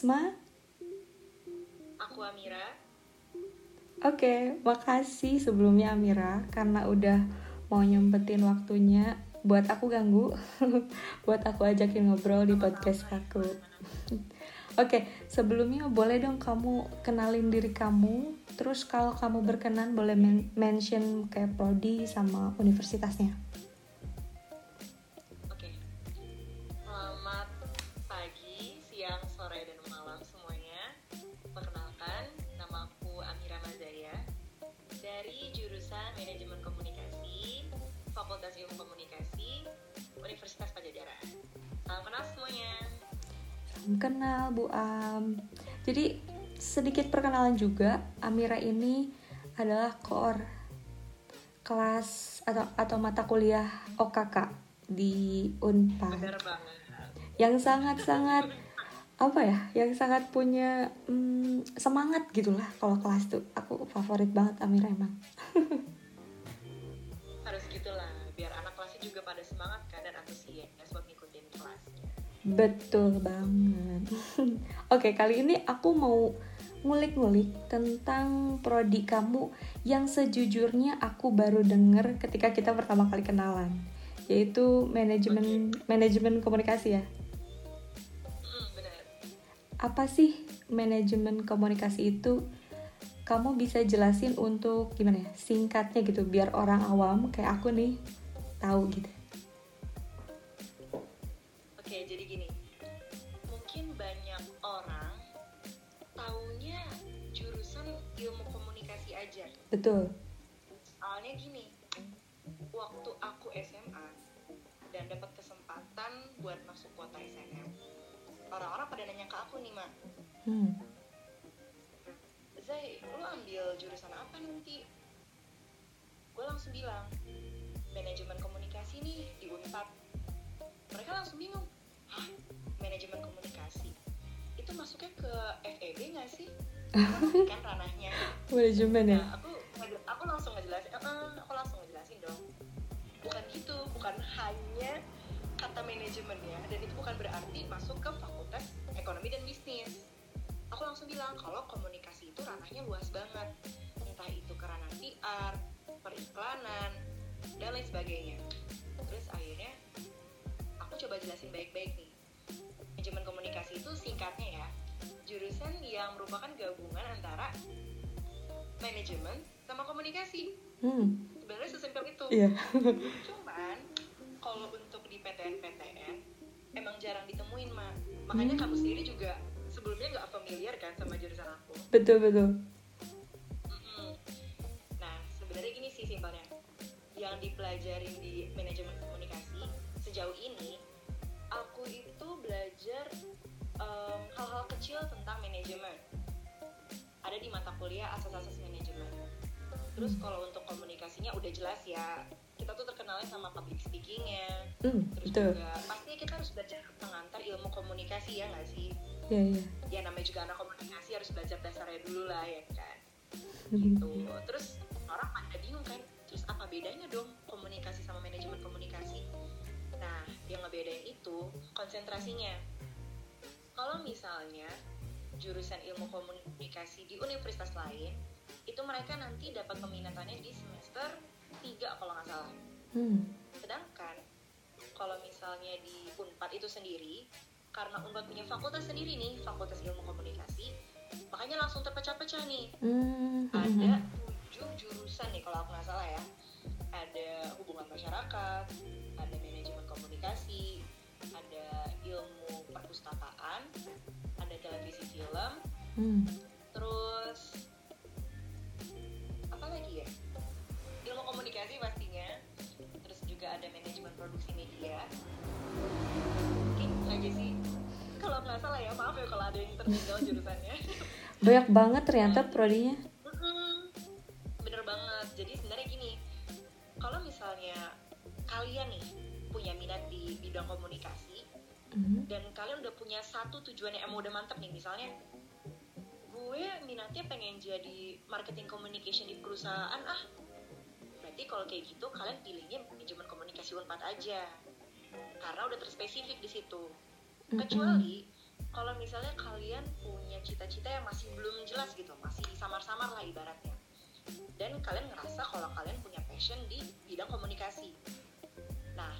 Aku Isma. Aku Amira. Oke, makasih sebelumnya Amira karena udah mau nyempetin waktunya buat aku ganggu, buat aku ajakin ngobrol di podcast aku. Oke, sebelumnya boleh dong kamu kenalin diri kamu. Terus kalau kamu berkenan boleh men mention kayak prodi sama universitasnya. Oke. Semuanya. Salam kenal Bu Am. Jadi sedikit perkenalan juga, Amira ini adalah koor kelas atau atau mata kuliah OKK di Unpad banget. yang sangat-sangat apa ya, yang sangat punya hmm, semangat gitulah kalau kelas tuh. Aku favorit banget Amira emang. Betul banget. Oke, kali ini aku mau ngulik-ngulik tentang prodi kamu yang sejujurnya aku baru denger ketika kita pertama kali kenalan, yaitu manajemen manajemen komunikasi ya. Hmm. Apa sih manajemen komunikasi itu? Kamu bisa jelasin untuk gimana ya? Singkatnya gitu biar orang awam kayak aku nih tahu gitu. Betul. Soalnya gini, waktu aku SMA dan dapat kesempatan buat masuk kuota SNM, orang-orang pada nanya ke aku nih, Mak. Hmm. Zai, lu ambil jurusan apa nanti? Gue langsung bilang, manajemen komunikasi nih di Unpad. Mereka langsung bingung, hah, manajemen komunikasi? Itu masuknya ke FEB nggak sih? kan ranahnya. Manajemen ya. Nah, aku aku langsung ngejelasin, "Eh, aku langsung ngejelasin dong. Bukan gitu, bukan hanya kata manajemen ya, dan itu bukan berarti masuk ke fakultas ekonomi dan bisnis. Aku langsung bilang kalau komunikasi itu ranahnya luas banget, entah itu ke ranah PR, periklanan, dan lain sebagainya. Terus akhirnya aku coba jelasin baik-baik nih. Manajemen komunikasi itu singkatnya ya, jurusan yang merupakan gabungan antara manajemen sama komunikasi. Hmm. Sebenarnya sesimpel itu. Iya. Cuman kalau untuk di PTN-PTN emang jarang ditemuin, Ma. Makanya Hmm. kamu sendiri juga sebelumnya nggak familiar kan sama jurusan aku. betul betul. Nah, sebenarnya gini sih simpelnya. Yang dipelajarin di manajemen komunikasi sejauh ini, aku itu belajar em, hal-hal kecil tentang manajemen. Ada di mata kuliah asas-asas manajemen. Terus Hmm. kalau untuk komunikasinya udah jelas ya, kita tuh terkenalnya sama public speakingnya. Hmm, Terus betul. juga pastinya kita harus belajar pengantar ilmu komunikasi ya nggak sih? Iya iya. Ya namanya juga anak komunikasi harus belajar dasarnya dulu lah ya kan gitu terus orang pada bingung kan terus apa bedanya dong komunikasi sama manajemen komunikasi nah yang ngebedain itu konsentrasinya kalau misalnya jurusan ilmu komunikasi di universitas lain itu mereka nanti dapat peminatannya di semester 3 kalau nggak salah Hmm. sedangkan kalau misalnya di Unpad itu sendiri karena Unpad punya fakultas sendiri nih fakultas ilmu komunikasi makanya langsung terpecah-pecah nih Hmm. ada tujuh jurusan nih kalau aku nggak salah ya ada hubungan masyarakat ada manajemen komunikasi ada ilmu perpustakaan ada televisi film Hmm. Media mungkin aja sih kalau nggak salah ya maaf ya kalau ada yang tertinggal jurusannya Banyak banget ternyata prodinya. Mm-mm. bener banget jadi sebenarnya gini kalau misalnya kalian nih punya minat di bidang komunikasi Hmm. dan kalian udah punya satu tujuan yang emang udah mantep nih misalnya gue minatnya pengen jadi marketing communication di perusahaan ah berarti kalau kayak gitu kalian pilihnya manajemen komunikasi unpad aja. Karena udah terspesifik di situ. Kecuali kalau misalnya kalian punya cita-cita yang masih belum jelas gitu masih samar-samar lah ibaratnya. Dan kalian ngerasa kalau kalian punya passion di bidang komunikasi. Nah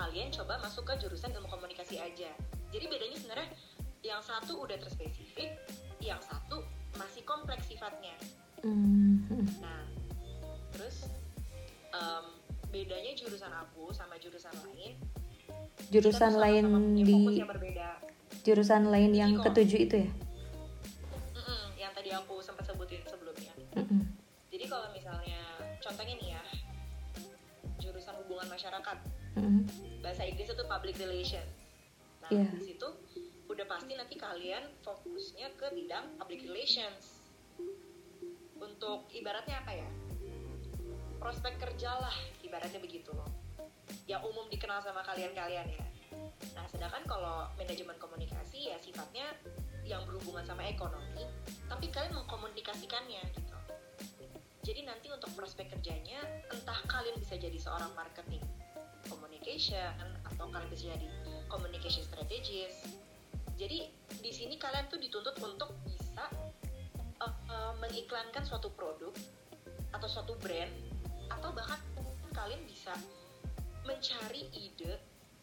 kalian coba masuk ke jurusan ilmu komunikasi aja. Jadi bedanya sebenarnya yang satu udah terspesifik yang satu masih kompleks sifatnya. Hmm. Nah, em, bedanya jurusan aku sama jurusan lain. Jurusan tuh lain punya di jurusan lain yang kok- ketujuh itu ya? Mm-mm, yang tadi aku sempat sebutin sebelumnya. Mm-mm. Jadi kalau misalnya contohnya nih ya, jurusan hubungan masyarakat, Mm-mm. bahasa Inggris itu public relation. Nah, Iya. di situ udah pasti nanti kalian fokusnya ke bidang public relations. Untuk ibaratnya apa ya? Prospek kerja lah, ibaratnya begitu loh. Yang umum dikenal sama kalian-kalian ya. Nah, sedangkan kalau manajemen komunikasi ya sifatnya yang berhubungan sama ekonomi, tapi kalian mengkomunikasikannya gitu. Jadi nanti untuk prospek kerjanya, entah kalian bisa jadi seorang marketing communication atau kalian bisa jadi communication strategist. Jadi di sini kalian tuh dituntut untuk bisa uh, uh, mengiklankan suatu produk atau suatu brand atau bahkan kalian bisa mencari ide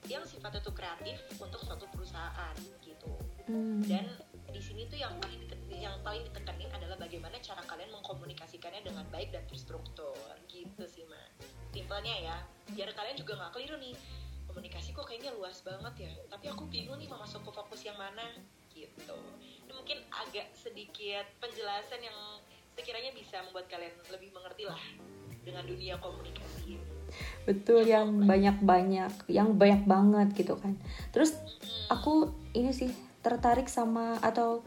yang sifatnya tuh kreatif untuk suatu perusahaan gitu. Hmm. dan di sini tuh yang paling yang paling ditekanin adalah bagaimana cara kalian mengkomunikasikannya dengan baik dan terstruktur gitu sih ma simpelnya ya biar kalian juga nggak keliru nih komunikasi kok kayaknya luas banget ya tapi aku bingung nih mau masuk ke fokus yang mana gitu. Ini mungkin agak sedikit penjelasan yang sekiranya bisa membuat kalian lebih mengerti lah dengan dunia komunikasi. Ini. Betul yang banyak-banyak, yang banyak banget gitu kan. Terus aku ini sih tertarik sama atau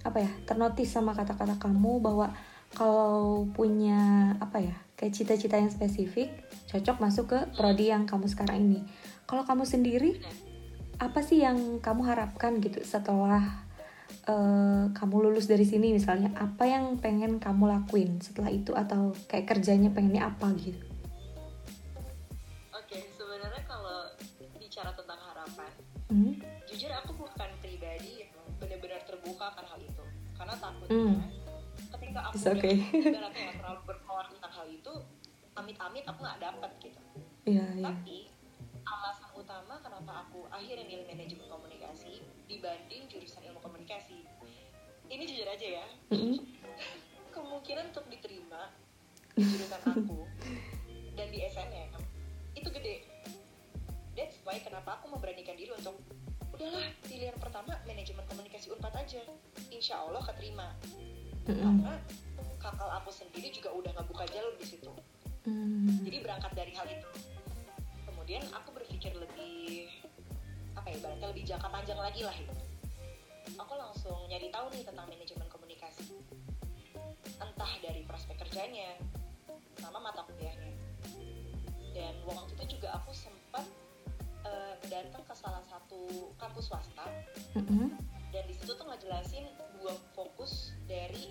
apa ya ternotis sama kata-kata kamu bahwa kalau punya apa ya kayak cita-cita yang spesifik cocok masuk ke prodi yang kamu sekarang ini. Kalau kamu sendiri apa sih yang kamu harapkan gitu setelah eh, kamu lulus dari sini misalnya apa yang pengen kamu lakuin setelah itu atau kayak kerjanya pengennya apa gitu Oke, sebenarnya kalau bicara tentang harapan, Hmm? jujur aku bukan pribadi yang benar-benar terbuka akan hal itu. Karena takutnya Hmm. ketika aku It's okay. ibaratnya nggak terlalu berkoar tentang hal itu, amit-amit aku nggak dapet gitu. Iya iya Tapi alasan utama kenapa aku akhirnya milih manajemen komunikasi dibanding jurusan ilmu komunikasi. Ini jujur aja ya, Mm-mm. kemungkinan untuk diterima di jurusan aku dan di SNM itu gede. That's why kenapa aku memberanikan diri untuk udahlah pilihan pertama manajemen komunikasi Unpad aja. Insya Allah keterima. Mm-mm. Karena kakak aku sendiri juga udah ngebuka jalur di situ. Hmm. Jadi berangkat dari hal itu. Kemudian aku berpikir lebih apa ya, ibaratnya lebih jangka panjang lagi lah itu. Aku langsung nyari tahu nih tentang manajemen komunikasi. Entah dari prospek kerjanya, sama mata kuliahnya. Dan waktu itu juga aku sempat eh, datang ke salah satu kampus swasta Mm-mm. dan di situ tuh ngejelasin dua fokus dari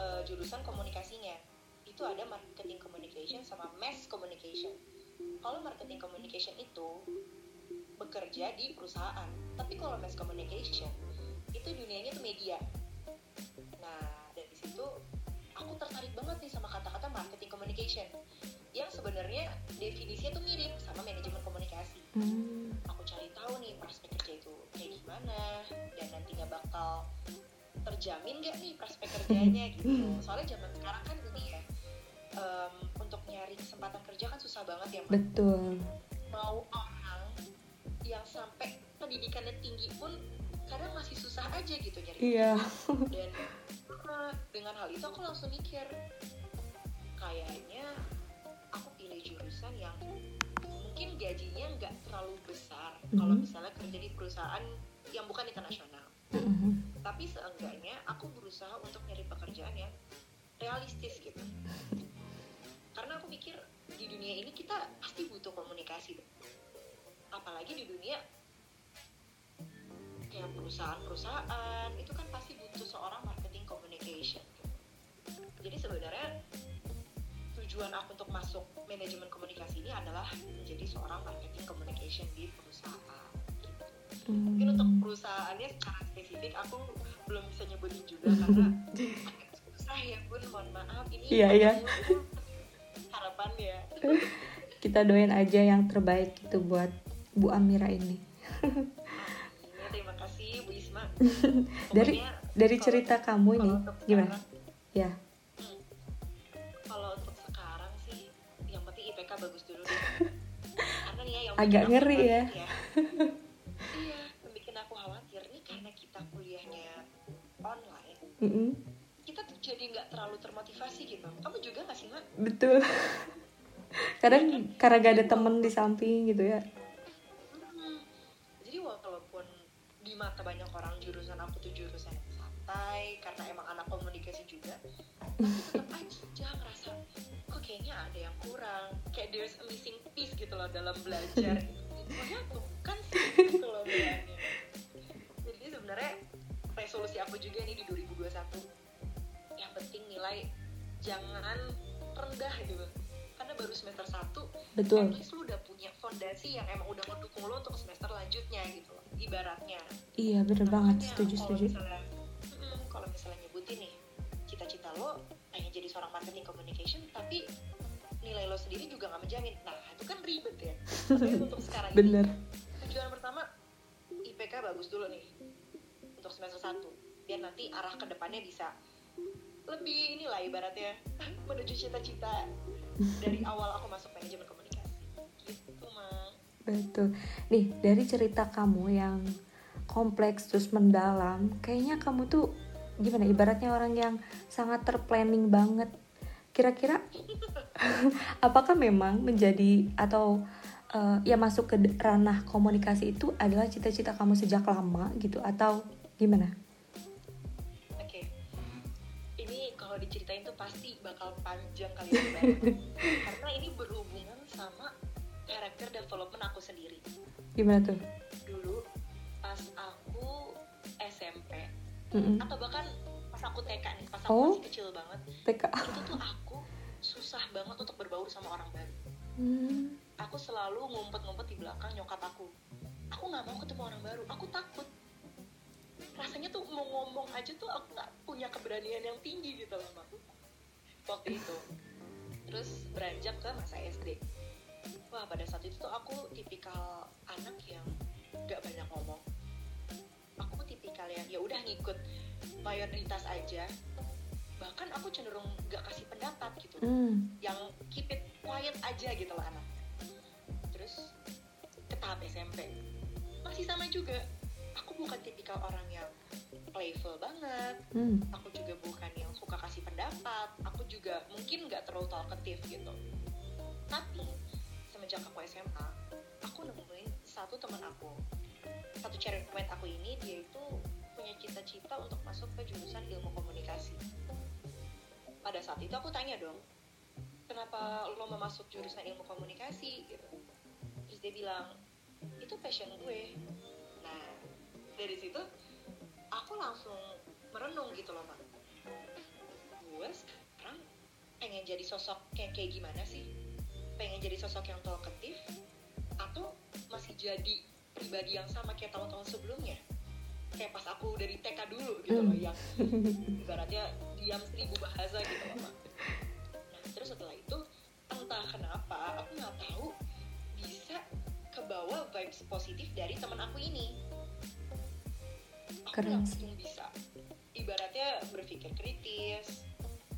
eh, jurusan komunikasinya itu ada marketing communication sama mass communication kalau marketing communication itu bekerja di perusahaan tapi kalau mass communication itu dunianya tuh media nah dari situ aku tertarik banget nih sama kata-kata marketing communication yang sebenarnya definisinya tuh mirip sama manajemen komunikasi Hmm. aku cari tahu nih prospek kerja itu kayak gimana dan nantinya bakal terjamin gak nih prospek kerjanya gitu soalnya zaman sekarang kan ini ya em, untuk nyari kesempatan kerja kan susah banget ya Mak. betul mau yang sampai pendidikannya tinggi pun kadang masih susah aja gitu nyari iya dan karena dengan hal itu aku langsung mikir kayaknya aku pilih jurusan yang mungkin gajinya nggak terlalu besar kalau Mhm. misalnya kerja di perusahaan yang bukan internasional Mm-mm. tapi seenggaknya aku berusaha untuk nyari pekerjaan yang realistis gitu karena aku mikir di dunia ini kita pasti butuh komunikasi apalagi di dunia kayak perusahaan-perusahaan itu kan pasti butuh seorang marketing communication jadi sebenarnya tujuan aku untuk masuk manajemen komunikasi ini adalah menjadi seorang marketing communication di perusahaan gitu. mungkin untuk Hmm. perusahaannya secara spesifik aku belum bisa nyebutin juga karena susah ya bun mohon maaf ini Iya, iya. harapan ya kita doain aja yang terbaik itu buat Bu Amira ini Amin. terima kasih Bu Isma dari Pokoknya dari kalau- cerita kamu kalau ini untuk gimana sekarang- ya Hmm. Kalau untuk sekarang sih, yang penting IPK bagus dulu deh. Karena nih ya yang Agak ngeri ya. khawatir iya, yang bikin aku khawatir nih karena kita kuliahnya online, Mm-mm. kita tuh jadi nggak terlalu termotivasi gitu. Kamu juga nggak sih, Mak? betul kadang karena gak ada temen di samping gitu ya di mata banyak orang jurusan aku tuh jurusan yang santai karena emang anak komunikasi juga, tapi tetap aja ngerasa kok kayaknya ada yang kurang, kayak there's a missing piece gitu loh dalam belajar. Pokoknya bukan sih gitu loh bilangnya. Jadi sebenarnya resolusi aku juga nih di 2021 yang penting nilai jangan rendah gitu. Karena baru semester 1 betul. at least lu udah punya fondasi yang emang udah mendukung lu untuk semester lanjutnya gitu loh ibaratnya. Iya bener banget. Makanya setuju kalau setuju. misalnya mm, kalau misalnya nyebutin nih cita-cita lo pengen jadi seorang marketing communication tapi nilai lo sendiri juga nggak menjamin. Nah itu kan ribet ya. Makanya untuk sekarang ini bener. tujuan pertama IPK bagus dulu nih untuk semester 1 biar nanti arah ke depannya bisa lebih inilah ibaratnya menuju cita-cita. Dari awal aku masuk manajemen komunikasi betul. Nih dari cerita kamu yang kompleks terus mendalam kayaknya kamu tuh gimana ibaratnya orang yang sangat terplanning banget. Kira-kira apakah memang menjadi atau eh, ya masuk ke ranah komunikasi itu adalah cita-cita kamu sejak lama gitu atau gimana? Oke. Ini kalau diceritain tuh pasti bakal panjang kali ya karena ini berhubungan sama karakter development aku sendiri. Gimana tuh? Dulu pas aku SMP Mm-mm. atau bahkan pas aku TK nih pas aku Oh. masih kecil banget TK itu tuh aku susah banget untuk berbaur sama orang baru. Hmm, aku selalu ngumpet-ngumpet di belakang nyokap aku. Aku nggak mau ketemu orang baru aku takut. Rasanya tuh mau ngomong aja tuh aku nggak punya keberanian yang tinggi gitu loh waktu itu. Terus beranjak ke masa SD wah pada saat itu tuh aku tipikal anak yang nggak banyak ngomong. Aku tipikal yang ya udah ngikut mayoritas aja. Bahkan aku cenderung nggak kasih pendapat gitu. Hmm, yang keep it quiet aja gitu loh anak. Terus ke tahap SMP masih sama juga. Aku bukan tipikal orang yang playful banget. Hmm, aku juga bukan yang suka kasih pendapat. Aku juga mungkin nggak terlalu talkative gitu. Tapi semenjak aku SMA aku nemuin satu teman aku. Satu cewek aku ini dia itu punya cita-cita untuk masuk ke jurusan ilmu komunikasi. Pada saat itu aku tanya dong kenapa lo mau masuk jurusan ilmu komunikasi? Gitu. Terus dia bilang itu passion gue. Nah dari situ aku langsung merenung gitu loh mak gue sekarang pengen jadi sosok yang kayak gimana sih pengen jadi sosok yang talkative atau masih jadi pribadi yang sama kayak tahun-tahun sebelumnya? Kayak pas aku dari TK dulu gitu loh Hmm. yang ibaratnya diam seribu bahasa gitu loh mak nah terus setelah itu entah kenapa aku nggak tahu bisa kebawa vibes positif dari teman aku ini. Aku Keren. langsung bisa ibaratnya berpikir kritis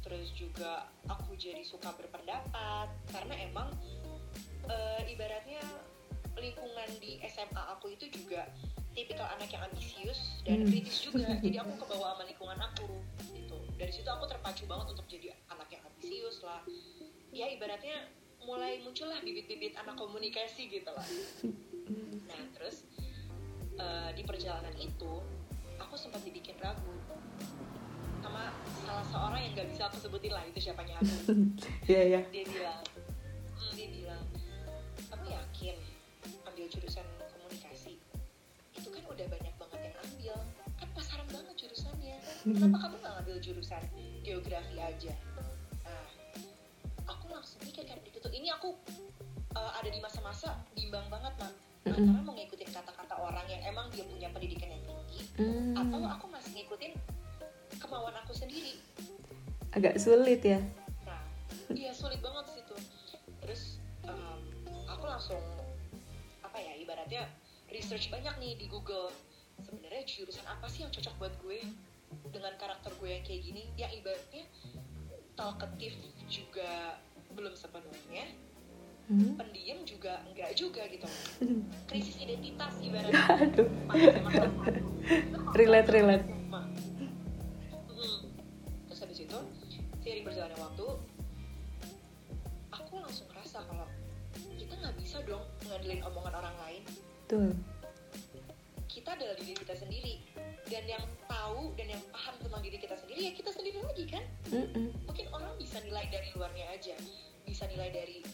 terus juga aku jadi suka berpendapat karena emang eh, ibaratnya lingkungan di SMA aku itu juga tipikal anak yang ambisius dan Hmm. kritis juga. Jadi aku kebawa sama lingkungan aku gitu. Dari situ aku terpacu banget untuk jadi anak yang ambisius lah. Ya ibaratnya mulai muncullah bibit-bibit anak komunikasi gitu lah. Nah terus eh, di perjalanan itu aku sempat dibikin ragu sama salah seorang yang nggak bisa aku sebutin lah itu siapanya aku. Iya ya. dia bilang hmm, dia bilang kamu yakin ambil jurusan komunikasi? Itu kan udah banyak banget yang ambil. Kan pasaran banget jurusannya. Kenapa kamu nggak ngambil jurusan geografi aja? Nah aku langsung mikir kan gitu tuh ini aku uh, ada di masa-masa bimbang banget Mm-mm. antara mau ngikutin kata-kata orang yang emang dia punya pendidikan yang tinggi Hmm, atau aku masih ngikutin kemauan aku sendiri. Agak sulit ya. nah iya sulit banget sih tuh. Terus em, aku langsung apa ya ibaratnya research banyak nih di Google. Sebenarnya jurusan apa sih yang cocok buat gue? Dengan karakter gue yang kayak gini yang ibaratnya talkative juga belum sepenuhnya. Hmm. pendiam juga enggak juga gitu. Krisis identitas ibaratnya. Aduh. Relate, relate. Berjalannya waktu aku langsung ngerasa kalau kita nggak bisa dong ngandelin omongan orang lain. Betul. kita adalah diri kita sendiri. Dan yang tahu dan yang paham tentang diri kita sendiri ya kita sendiri lagi kan? Mm-mm. mungkin orang bisa nilai dari luarnya aja. Bisa nilai dari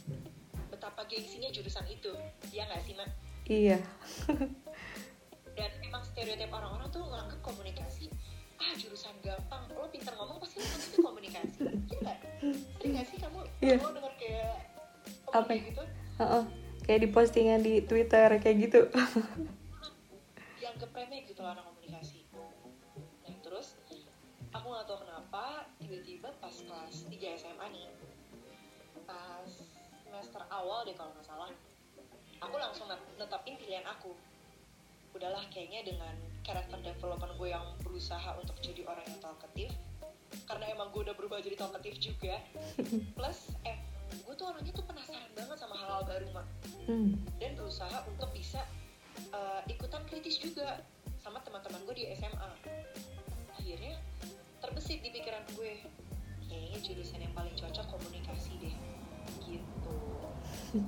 betapa gengsinya jurusan itu. Ya nggak sih mak? Iya. dan emang stereotip orang-orang tuh nganggap komunikasi ah jurusan gampang lo pintar ngomong pasti lo ke komunikasi iya nggak sering nggak sih kamu Iya. lo denger kayak Apa? apa gitu Heeh. Kayak di postingan di Twitter kayak gitu. yang remeh gitu loh anak komunikasi nah terus aku nggak tahu kenapa tiba-tiba pas kelas 3 SMA nih pas semester awal deh kalau nggak salah aku langsung net- netapin pilihan aku udahlah kayaknya dengan karakter development gue yang berusaha untuk jadi orang yang talkative. Karena emang gue udah berubah jadi talkative juga. Plus eh gue tuh orangnya tuh penasaran banget sama hal-hal baru mak. Hmm. dan berusaha untuk bisa uh, ikutan kritis juga sama teman-teman gue di SMA akhirnya terbesit di pikiran gue kayaknya jurusan yang paling cocok komunikasi deh. Gitu.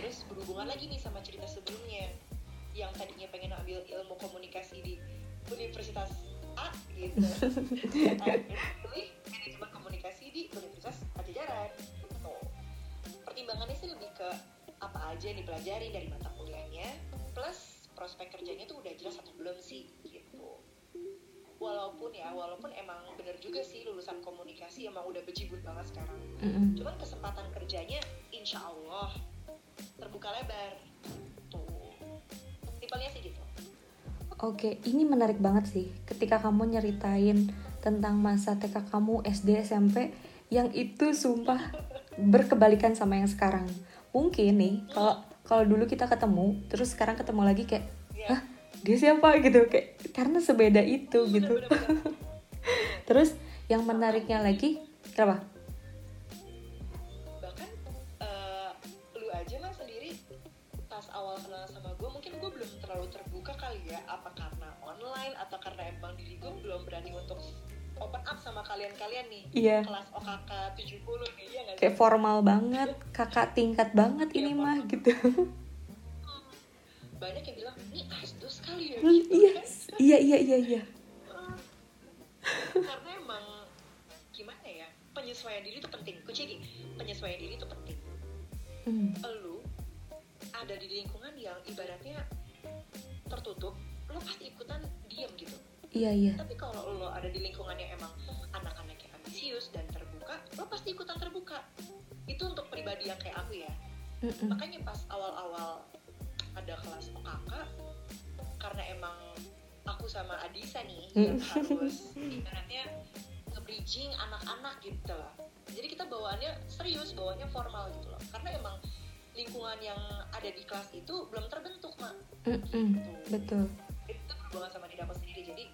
Terus berhubungan lagi nih sama cerita sebelumnya yang tadinya pengen ambil ilmu komunikasi di Universitas A gitu. Akhirnya pilih manajemen komunikasi di Universitas Pajajaran gitu. pertimbangannya sih lebih ke apa aja yang dipelajari dari mata kuliahnya plus prospek kerjanya tuh udah jelas atau belum sih gitu. Walaupun ya walaupun emang bener juga sih lulusan komunikasi emang udah bejibun banget sekarang. Cuman kesempatan kerjanya insya Allah terbuka lebar Oke, ini menarik banget sih ketika kamu nyeritain tentang masa TK kamu SD SMP yang itu sumpah berkebalikan sama yang sekarang. Mungkin nih kalau kalau dulu kita ketemu terus sekarang ketemu lagi kayak ya hah dia siapa gitu kayak karena sebeda itu gitu. bener-bener Terus yang menariknya lagi kenapa? Awal kenal sama gue mungkin gue belum terlalu terbuka kali ya apa karena online atau karena emang diri gue belum berani untuk open up sama kalian-kalian nih Iya. kelas OKK 70 nih ya nggak sih? Kayak formal banget, kakak tingkat banget Iya, ini mah gitu. banyak yang bilang ini asdos kali ya Hmm, gitu iya, kan iya, iya, iya, iya. karena emang gimana ya penyesuaian diri itu penting kucing penyesuaian diri itu penting Hmm, lu ada di lingkungan yang ibaratnya tertutup lo pasti ikutan diem gitu. Iya, iya. tapi kalau lo ada di lingkungan yang emang anak-anak yang ambisius dan terbuka lo pasti ikutan terbuka. Itu untuk pribadi yang kayak aku ya. Mm-mm. makanya pas awal-awal ada kelas OKK karena emang aku sama Adisa nih yang harus ibaratnya nge-bridging anak-anak gitu loh jadi kita bawaannya serius bawaannya formal gitu loh. Karena emang lingkungan yang ada di kelas itu belum terbentuk mak Mm-mm. Betul. itu berhubungan sama diri aku sendiri jadi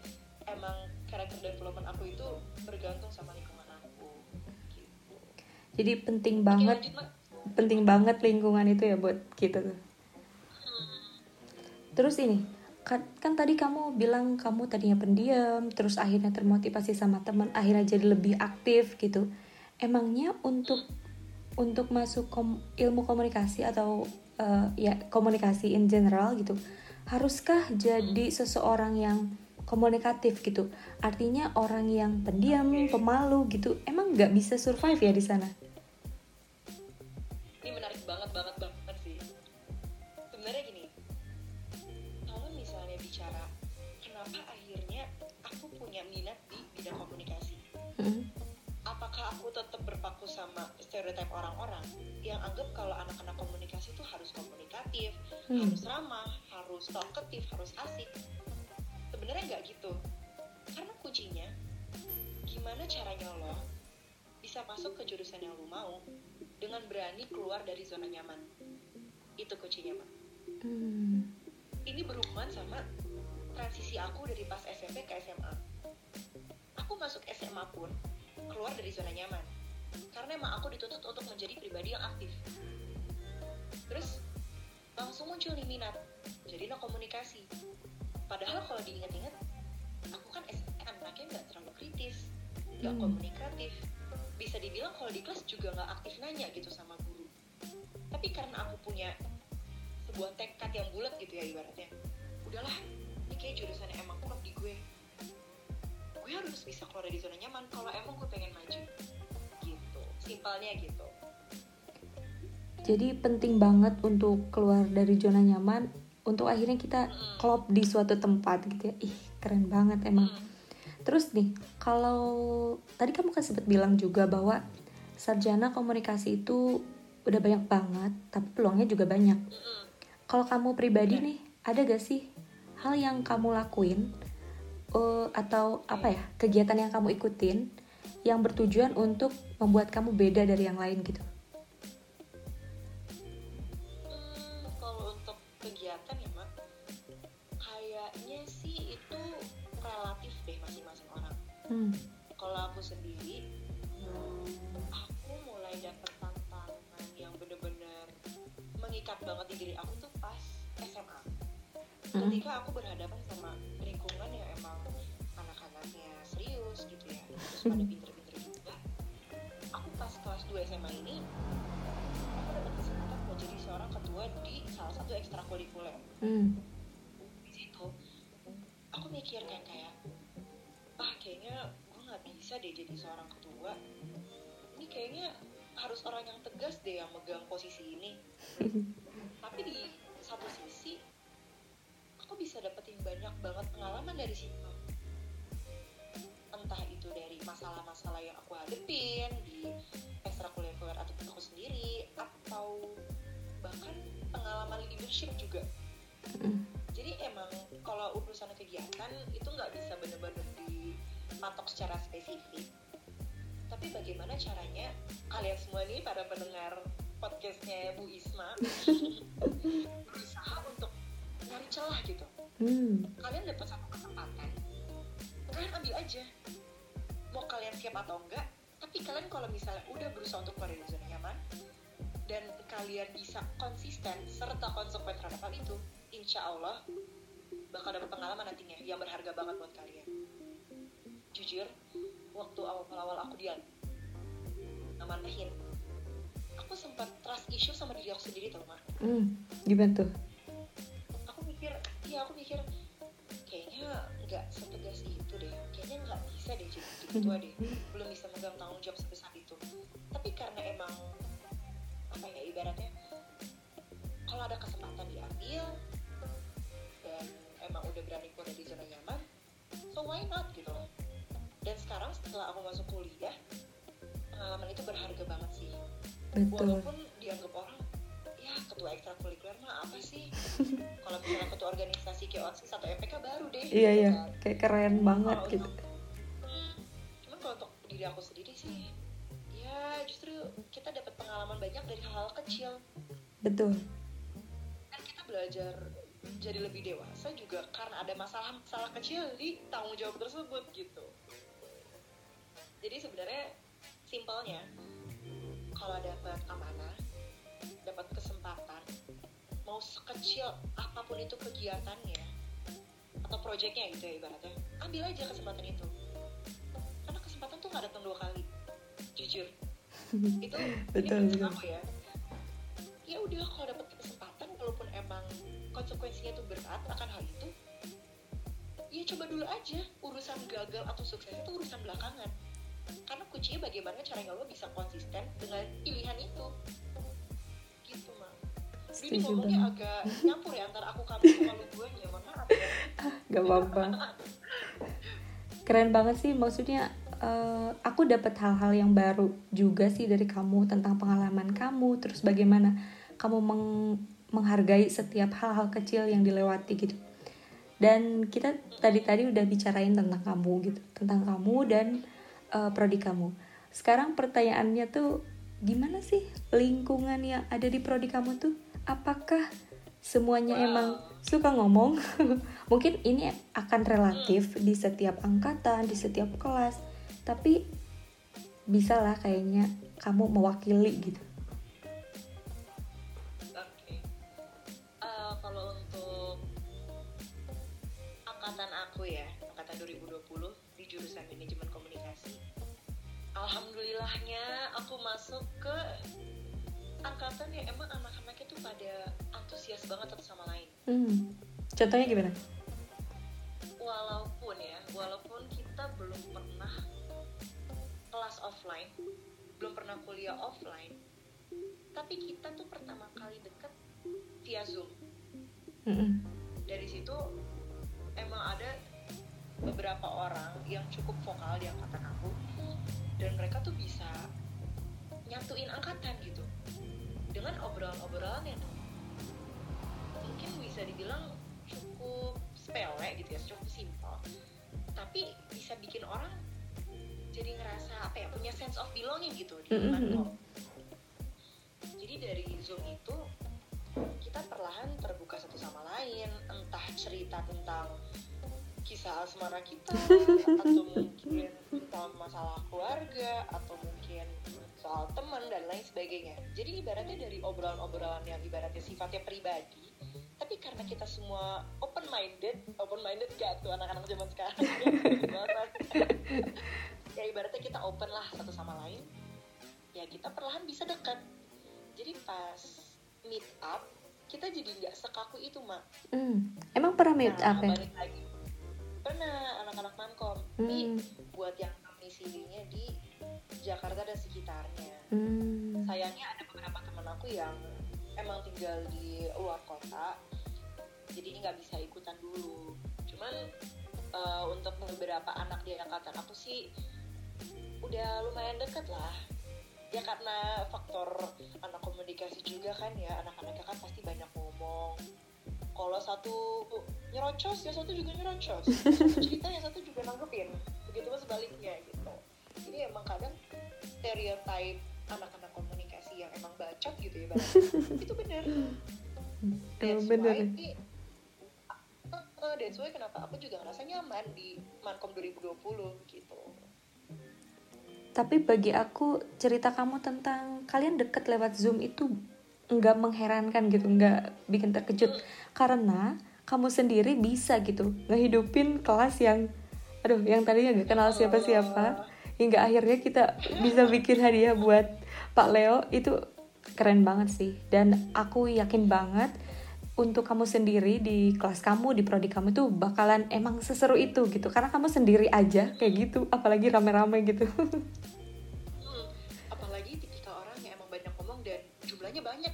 emang karakter development aku itu bergantung sama lingkungan aku gitu. Jadi penting Oke, banget, lanjut, Mak. penting banget lingkungan itu ya buat kita tuh. Terus ini, kan, kan tadi kamu bilang kamu tadinya pendiam, terus akhirnya termotivasi sama teman, akhirnya jadi lebih aktif gitu. Emangnya untuk untuk masuk kom- ilmu komunikasi atau eh, ya komunikasi in general gitu, haruskah jadi seseorang yang komunikatif gitu? Artinya orang yang pendiam, pemalu gitu, emang nggak bisa survive ya di sana? ini menarik banget banget banget sih sebenarnya gini kalau misalnya bicara kenapa sama stereotip orang-orang yang anggap kalau anak-anak komunikasi itu harus komunikatif, hmm. harus ramah, harus talkatif, harus asik. Sebenarnya nggak gitu. Karena kuncinya gimana caranya lo bisa masuk ke jurusan yang lo mau dengan berani keluar dari zona nyaman. Itu kuncinya, Mak. Hmm. Ini berhubungan sama transisi aku dari pas SMP ke SMA. Aku masuk SMA pun keluar dari zona nyaman karena emang aku dituntut untuk menjadi pribadi yang aktif. Terus langsung muncul nih minat. Jadi no komunikasi. Padahal kalau diingat-ingat, aku kan anaknya nggak terlalu kritis, nggak Hmm. komunikatif. Bisa dibilang kalau di kelas juga nggak aktif nanya gitu sama guru. Tapi karena aku punya sebuah tekad yang bulat gitu ya ibaratnya udahlah ini kayak jurusan emang klop di simpelnya gitu Jadi penting banget untuk keluar dari zona nyaman untuk akhirnya kita Mm. klop di suatu tempat gitu ya. Ih, keren banget emang. Hmm. Terus nih, kalau tadi kamu kan sempat bilang juga bahwa sarjana komunikasi itu udah banyak banget, tapi peluangnya juga banyak. Kalau kamu pribadi Iya. nih, ada gak sih hal yang kamu lakuin eh, atau apa ya kegiatan yang kamu ikutin yang bertujuan untuk membuat kamu beda dari yang lain gitu? Hmm, kalau untuk kegiatan ya mak kayaknya sih itu relatif deh masing-masing orang Hmm. kalau aku sendiri aku mulai dapet tantangan yang bener-bener mengikat banget di diri aku tuh pas SMA Hmm. ketika aku berhadapan sama lingkungan yang emang anak-anaknya serius gitu ya terus pada SMA ini aku dapat kesempatan buat jadi seorang ketua di salah satu ekstrakurikuler. Hmm. di situ aku mikir kan kayak ah kayaknya gue nggak bisa deh jadi seorang ketua. Ini kayaknya harus orang yang tegas deh yang megang posisi ini. Tapi di satu sisi aku bisa dapetin banyak banget pengalaman dari situ. Entah itu dari masalah-masalah yang aku hadepin di ekstrakurikuler atau aku sendiri atau bahkan pengalaman leadership juga Hmm. jadi emang kalau urusan kegiatan itu nggak bisa bener-bener dipatok secara spesifik tapi bagaimana caranya kalian semua nih para pendengar podcastnya Bu Isma berusaha untuk nyari celah gitu Hmm. kalian dapat satu kesempatan kalian ambil aja mau kalian siap atau enggak tapi kalian kalau misalnya udah berusaha untuk keluar dari zona nyaman dan kalian bisa konsisten serta konsekuen terhadap hal itu insya Allah bakal dapat pengalaman nantinya yang berharga banget buat kalian jujur waktu awal-awal aku dia namanahin aku sempat trust issue sama diri aku sendiri tau mak Hmm. Gimana tuh? aku mikir iya aku mikir kayaknya nggak setegas itu deh kayaknya nggak bisa deh jadi ketua deh belum bisa megang tanggung jawab sebesar itu tapi karena emang apa ya ibaratnya kalau ada kesempatan diambil dan emang udah berani keluar dari zona nyaman so why not gitu loh dan sekarang setelah aku masuk kuliah pengalaman itu berharga banget sih Betul. walaupun dianggap orang ya ketua ekstrakurikuler mah apa sih kalau misalnya ketua organisasi kayak OSIS atau FPK baru deh Iya gitu iya, kan. kayak keren banget Kalau gitu. Diri aku sendiri sih. Ya justru kita dapat pengalaman banyak dari hal-hal kecil. Betul. kan kita belajar jadi lebih dewasa juga karena ada masalah-masalah kecil di tanggung jawab tersebut gitu. Jadi sebenarnya simpelnya kalau dapat amanah dapat kesempatan mau sekecil apa pun itu kegiatannya atau proyeknya gitu ya ibaratnya ambil aja kesempatan itu nggak datang dua kali. Jujur itu Betul, prinsip betul. aku ya. Ya udah kalau dapat kesempatan walaupun emang konsekuensinya tuh berat akan hal itu ya coba dulu aja. Urusan gagal atau sukses itu urusan belakangan. Karena kuncinya bagaimana caranya lo bisa konsisten dengan pilihan itu. Gitu mah ini ngomongnya banget. agak nyampur ya antara aku kamu sama lu gue ya mohon maaf ya. Gak apa-apa. Keren banget sih, maksudnya eh, aku dapat hal-hal yang baru juga sih dari kamu tentang pengalaman kamu, terus bagaimana kamu meng- menghargai setiap hal-hal kecil yang dilewati gitu. Dan kita tadi-tadi udah bicarain tentang kamu gitu, tentang kamu dan uh, prodi kamu. Sekarang pertanyaannya tuh gimana sih lingkungan yang ada di prodi kamu tuh? Apakah semuanya wow. emang suka ngomong? Mungkin ini akan relatif di setiap angkatan, di setiap kelas, tapi bisa lah kayaknya kamu mewakili gitu. alhamdulillahnya aku masuk ke angkatan yang emang anak-anaknya tuh pada antusias banget satu sama lain. Hmm. Contohnya gimana? Walaupun ya, walaupun kita belum pernah offline, belum pernah kuliah offline, tapi kita tuh pertama kali deket via Zoom. -hmm. Dari situ emang ada beberapa orang yang cukup vokal di angkatan aku dan mereka tuh bisa nyatuin angkatan gitu dengan obrolan-obrolan yang mungkin bisa dibilang cukup sepele gitu ya cukup simpel tapi bisa bikin belonging gitu di mm -hmm. jadi dari zoom itu kita perlahan terbuka satu sama lain. Entah cerita tentang kisah asmara kita atau mungkin tentang masalah keluarga atau mungkin soal teman dan lain sebagainya. Jadi ibaratnya dari obrolan-obrolan yang ibaratnya sifatnya pribadi tapi karena kita semua open minded open minded gak tuh anak-anak zaman sekarang ya ibaratnya kita open lah satu sama lain. Ya kita perlahan bisa dekat. Jadi pas meet up kita jadi nggak sekaku itu mak. Hmm. emang pernah meet nah, up ya? lagi. Pernah anak-anak mankom. Hmm. tapi buat yang domisilinya di Jakarta dan sekitarnya. Hmm. sayangnya ada beberapa teman aku yang emang tinggal di luar kota jadi nggak bisa ikutan dulu. Cuman uh, untuk beberapa anak di angkatan aku sih udah lumayan deket lah. Ya karena faktor anak komunikasi juga kan ya. Anak-anaknya kan pasti banyak ngomong. Kalau satu nyerocos ya satu juga nyerocos. Satu cerita yang satu juga nanggepin. Begitu pun sebaliknya gitu. Jadi emang kadang stereotype anak-anak komunikasi yang emang bacot gitu ya itu bener. That's bener. why uh, uh, that's why kenapa aku juga ngerasa nyaman di Mankom 2020 gitu tapi bagi aku cerita kamu tentang kalian deket lewat Zoom itu nggak mengherankan gitu nggak bikin terkejut. Karena kamu sendiri bisa gitu ngehidupin kelas yang aduh yang tadinya nggak kenal siapa-siapa hingga akhirnya kita bisa bikin hadiah buat Pak Leo. Itu keren banget sih. Dan aku yakin banget untuk kamu sendiri di kelas kamu di prodi kamu tuh bakalan emang seseru itu gitu. Karena kamu sendiri aja kayak gitu. Apalagi rame-rame gitu.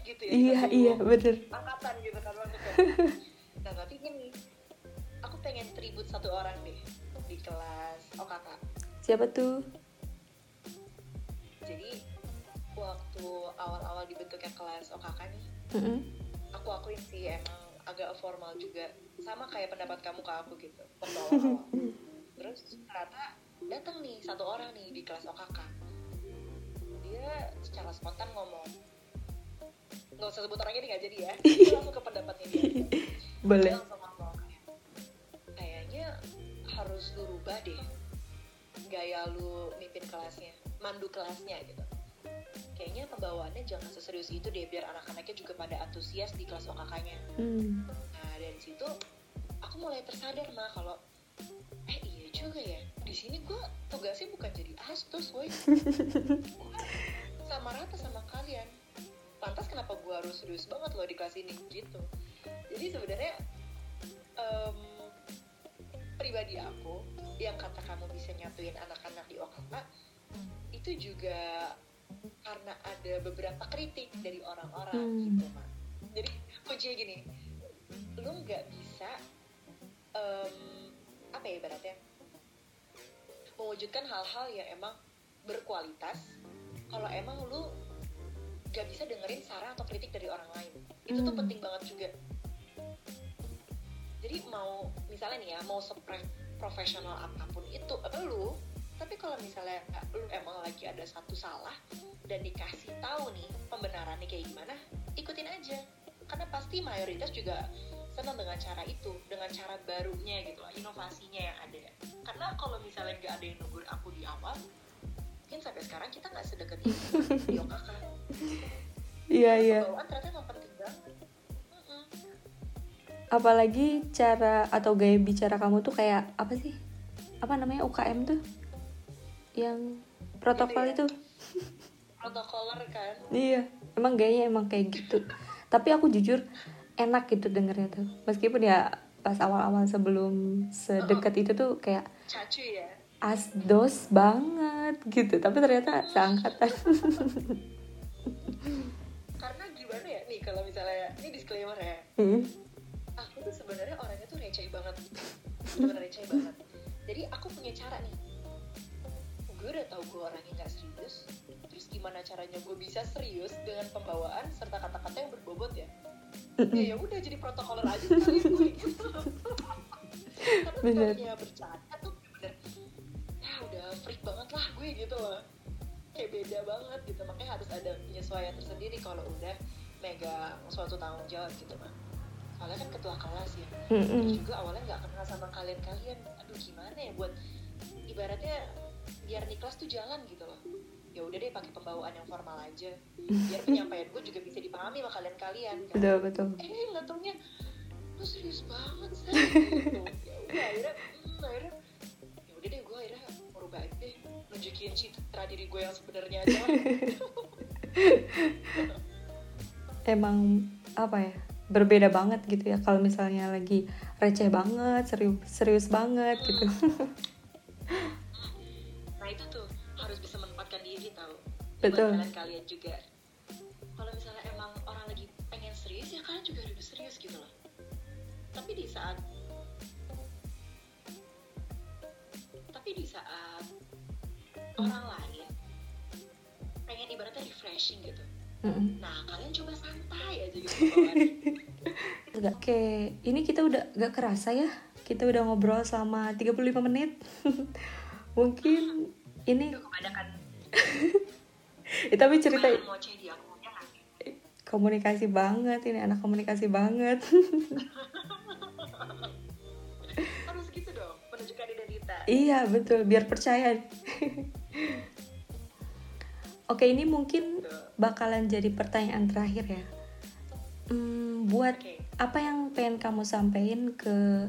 Gitu ya. Iya iya bener. angkatan gitu kan nah tapi gini aku pengen tribut satu orang deh di kelas OKK siapa tuh? Jadi waktu awal-awal dibentuknya kelas OKK nih mm -hmm. Aku akuin sih emang agak formal juga. Sama kayak pendapat kamu ke aku gitu waktu awal-awal terus ternyata datang nih satu orang nih di kelas OKK dia secara spontan ngomong nggak usah sebut orangnya nih nggak jadi ya. Langsung ke pendapatnya dia. Boleh. Dia langsung ngomong kayaknya harus lu rubah deh gaya lu mimpin kelasnya mandu kelasnya gitu kayaknya pembawaannya jangan seserius itu deh biar anak-anaknya juga pada antusias di kelas OKK-nya hmm. nah dari situ aku mulai tersadar mah kalau eh iya juga ya. Di sini gue tugasnya bukan jadi astus woi. Sama rata sama kalian. Lantas kenapa gue harus serius banget loh di kelas ini gitu. Jadi sebenarnya um, pribadi aku yang kata kamu bisa nyatuin anak-anak di OKK itu juga ada beberapa kritik dari orang-orang hmm. gitu mak. Jadi kuncinya gini. Lu nggak bisa um, apa ya ibaratnya? Mewujudkan hal-hal yang emang berkualitas kalau emang lu gak bisa dengerin saran atau kritik dari orang lain. Itu tuh hmm. penting banget juga. Jadi mau misalnya nih ya mau profesional apa pun itu lu tapi kalau misalnya lu emang lagi ada satu salah dan dikasih tahu nih pembenarannya kayak gimana ikutin aja. Karena pasti mayoritas juga senang dengan cara itu dengan cara barunya gitu loh inovasinya yang ada. Karena kalau misalnya nggak ada yang nunggu aku di awal mungkin sampai sekarang kita nggak sedekat ini di kakak iya iya. Pembawaan ternyata emang penting banget. Apalagi cara atau gaya bicara kamu tuh kayak apa sih? Apa namanya UKM tuh? Yang protokol Gitu itu protokoler kan? Iya emang gayanya emang kayak gitu. Tapi aku jujur enak gitu dengernya tuh. Meskipun ya pas awal-awal sebelum sedekat itu tuh kayak cacu ya? asdos banget gitu. Tapi ternyata seangkatan. Karena gimana ya? Nih kalau misalnya ini disclaimer ya. Hmm. aku tuh sebenarnya orangnya tuh receh banget. Bener receh banget. Jadi aku punya cara nih. Gue udah tahu gue orangnya nggak serius gimana caranya gue bisa serius dengan pembawaan serta kata-kata yang berbobot ya? Ya ya udah jadi protokoler aja sekali gue gitu. Karena Bener. bercanda tuh bener. Ya udah freak banget lah gue gitu loh. Kayak beda banget gitu. Makanya harus ada penyesuaian tersendiri kalau udah megang suatu tanggung jawab gitu mah soalnya kan ketua kelas ya. Terus Mm-mm. juga awalnya nggak kenal sama kalian-kalian. Aduh gimana ya buat ibaratnya biar di kelas tuh jalan gitu loh ya udah deh pakai pembawaan yang formal aja. Biar penyampaian gue juga bisa dipahami sama kalian-kalian kan. betul betul. Eh nggak taunya lu serius banget sih gitu. ya udah akhirnya hmm, akhirnya ya udah deh gue akhirnya merubah aja deh nunjukin citra diri gue yang sebenarnya aja. Emang apa ya berbeda banget gitu ya kalau misalnya lagi receh banget serius serius banget gitu Betul. kalian kalian juga kalau misalnya emang orang lagi pengen serius ya kalian juga harus serius gitu loh tapi di saat tapi di saat orang lain pengen ibaratnya refreshing gitu Mm-mm. nah kalian coba santai aja gitu Oke, ini kita udah gak kerasa ya. Kita udah ngobrol selama 35 menit. Mungkin ini Aduh, kebanyakan eh, tapi cerita ya komunikasi banget ini anak komunikasi banget. harus gitu dong menunjukkan identitas iya, betul, biar percaya. Oke, ini mungkin bakalan jadi pertanyaan terakhir ya. Hmm, buat Oke. apa yang pengen kamu sampaikan ke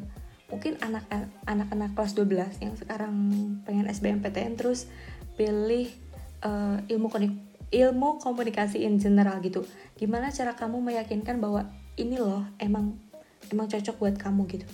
mungkin anak anak-anak kelas 12 yang sekarang pengen SBMPTN terus pilih eh, ilmu ilmu komunikasi in general gitu. Gimana cara kamu meyakinkan bahwa ini loh emang emang cocok buat kamu gitu.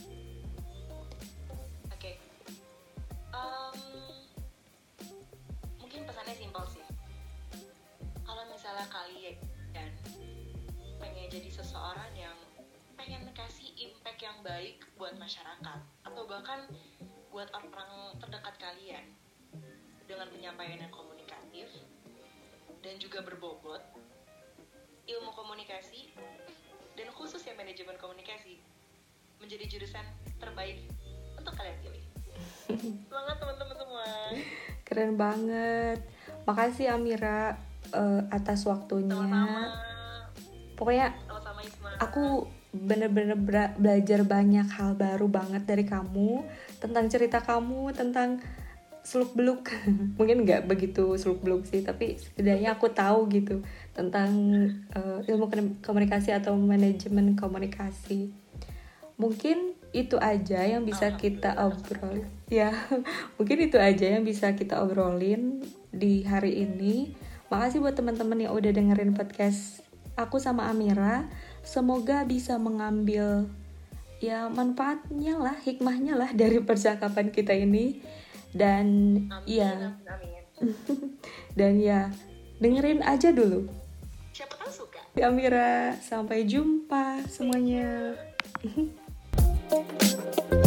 Banget. Makasih Amira eh, atas waktunya. Sama-sama. Pokoknya Sama-sama aku bener-bener bela- belajar banyak hal baru banget dari kamu tentang cerita kamu tentang seluk beluk mungkin nggak begitu seluk beluk sih tapi setidaknya aku tahu gitu tentang eh, ilmu komunikasi atau manajemen komunikasi mungkin itu aja yang bisa kita obrol ya mungkin itu aja yang bisa kita obrolin di hari ini. Makasih buat teman-teman yang udah dengerin podcast aku sama Amira. Semoga bisa mengambil ya manfaatnya lah hikmahnya lah dari percakapan kita ini. Dan Amin, ya. amin, dan ya dengerin aja dulu. Siapa tahu suka. Amira sampai jumpa semuanya thank you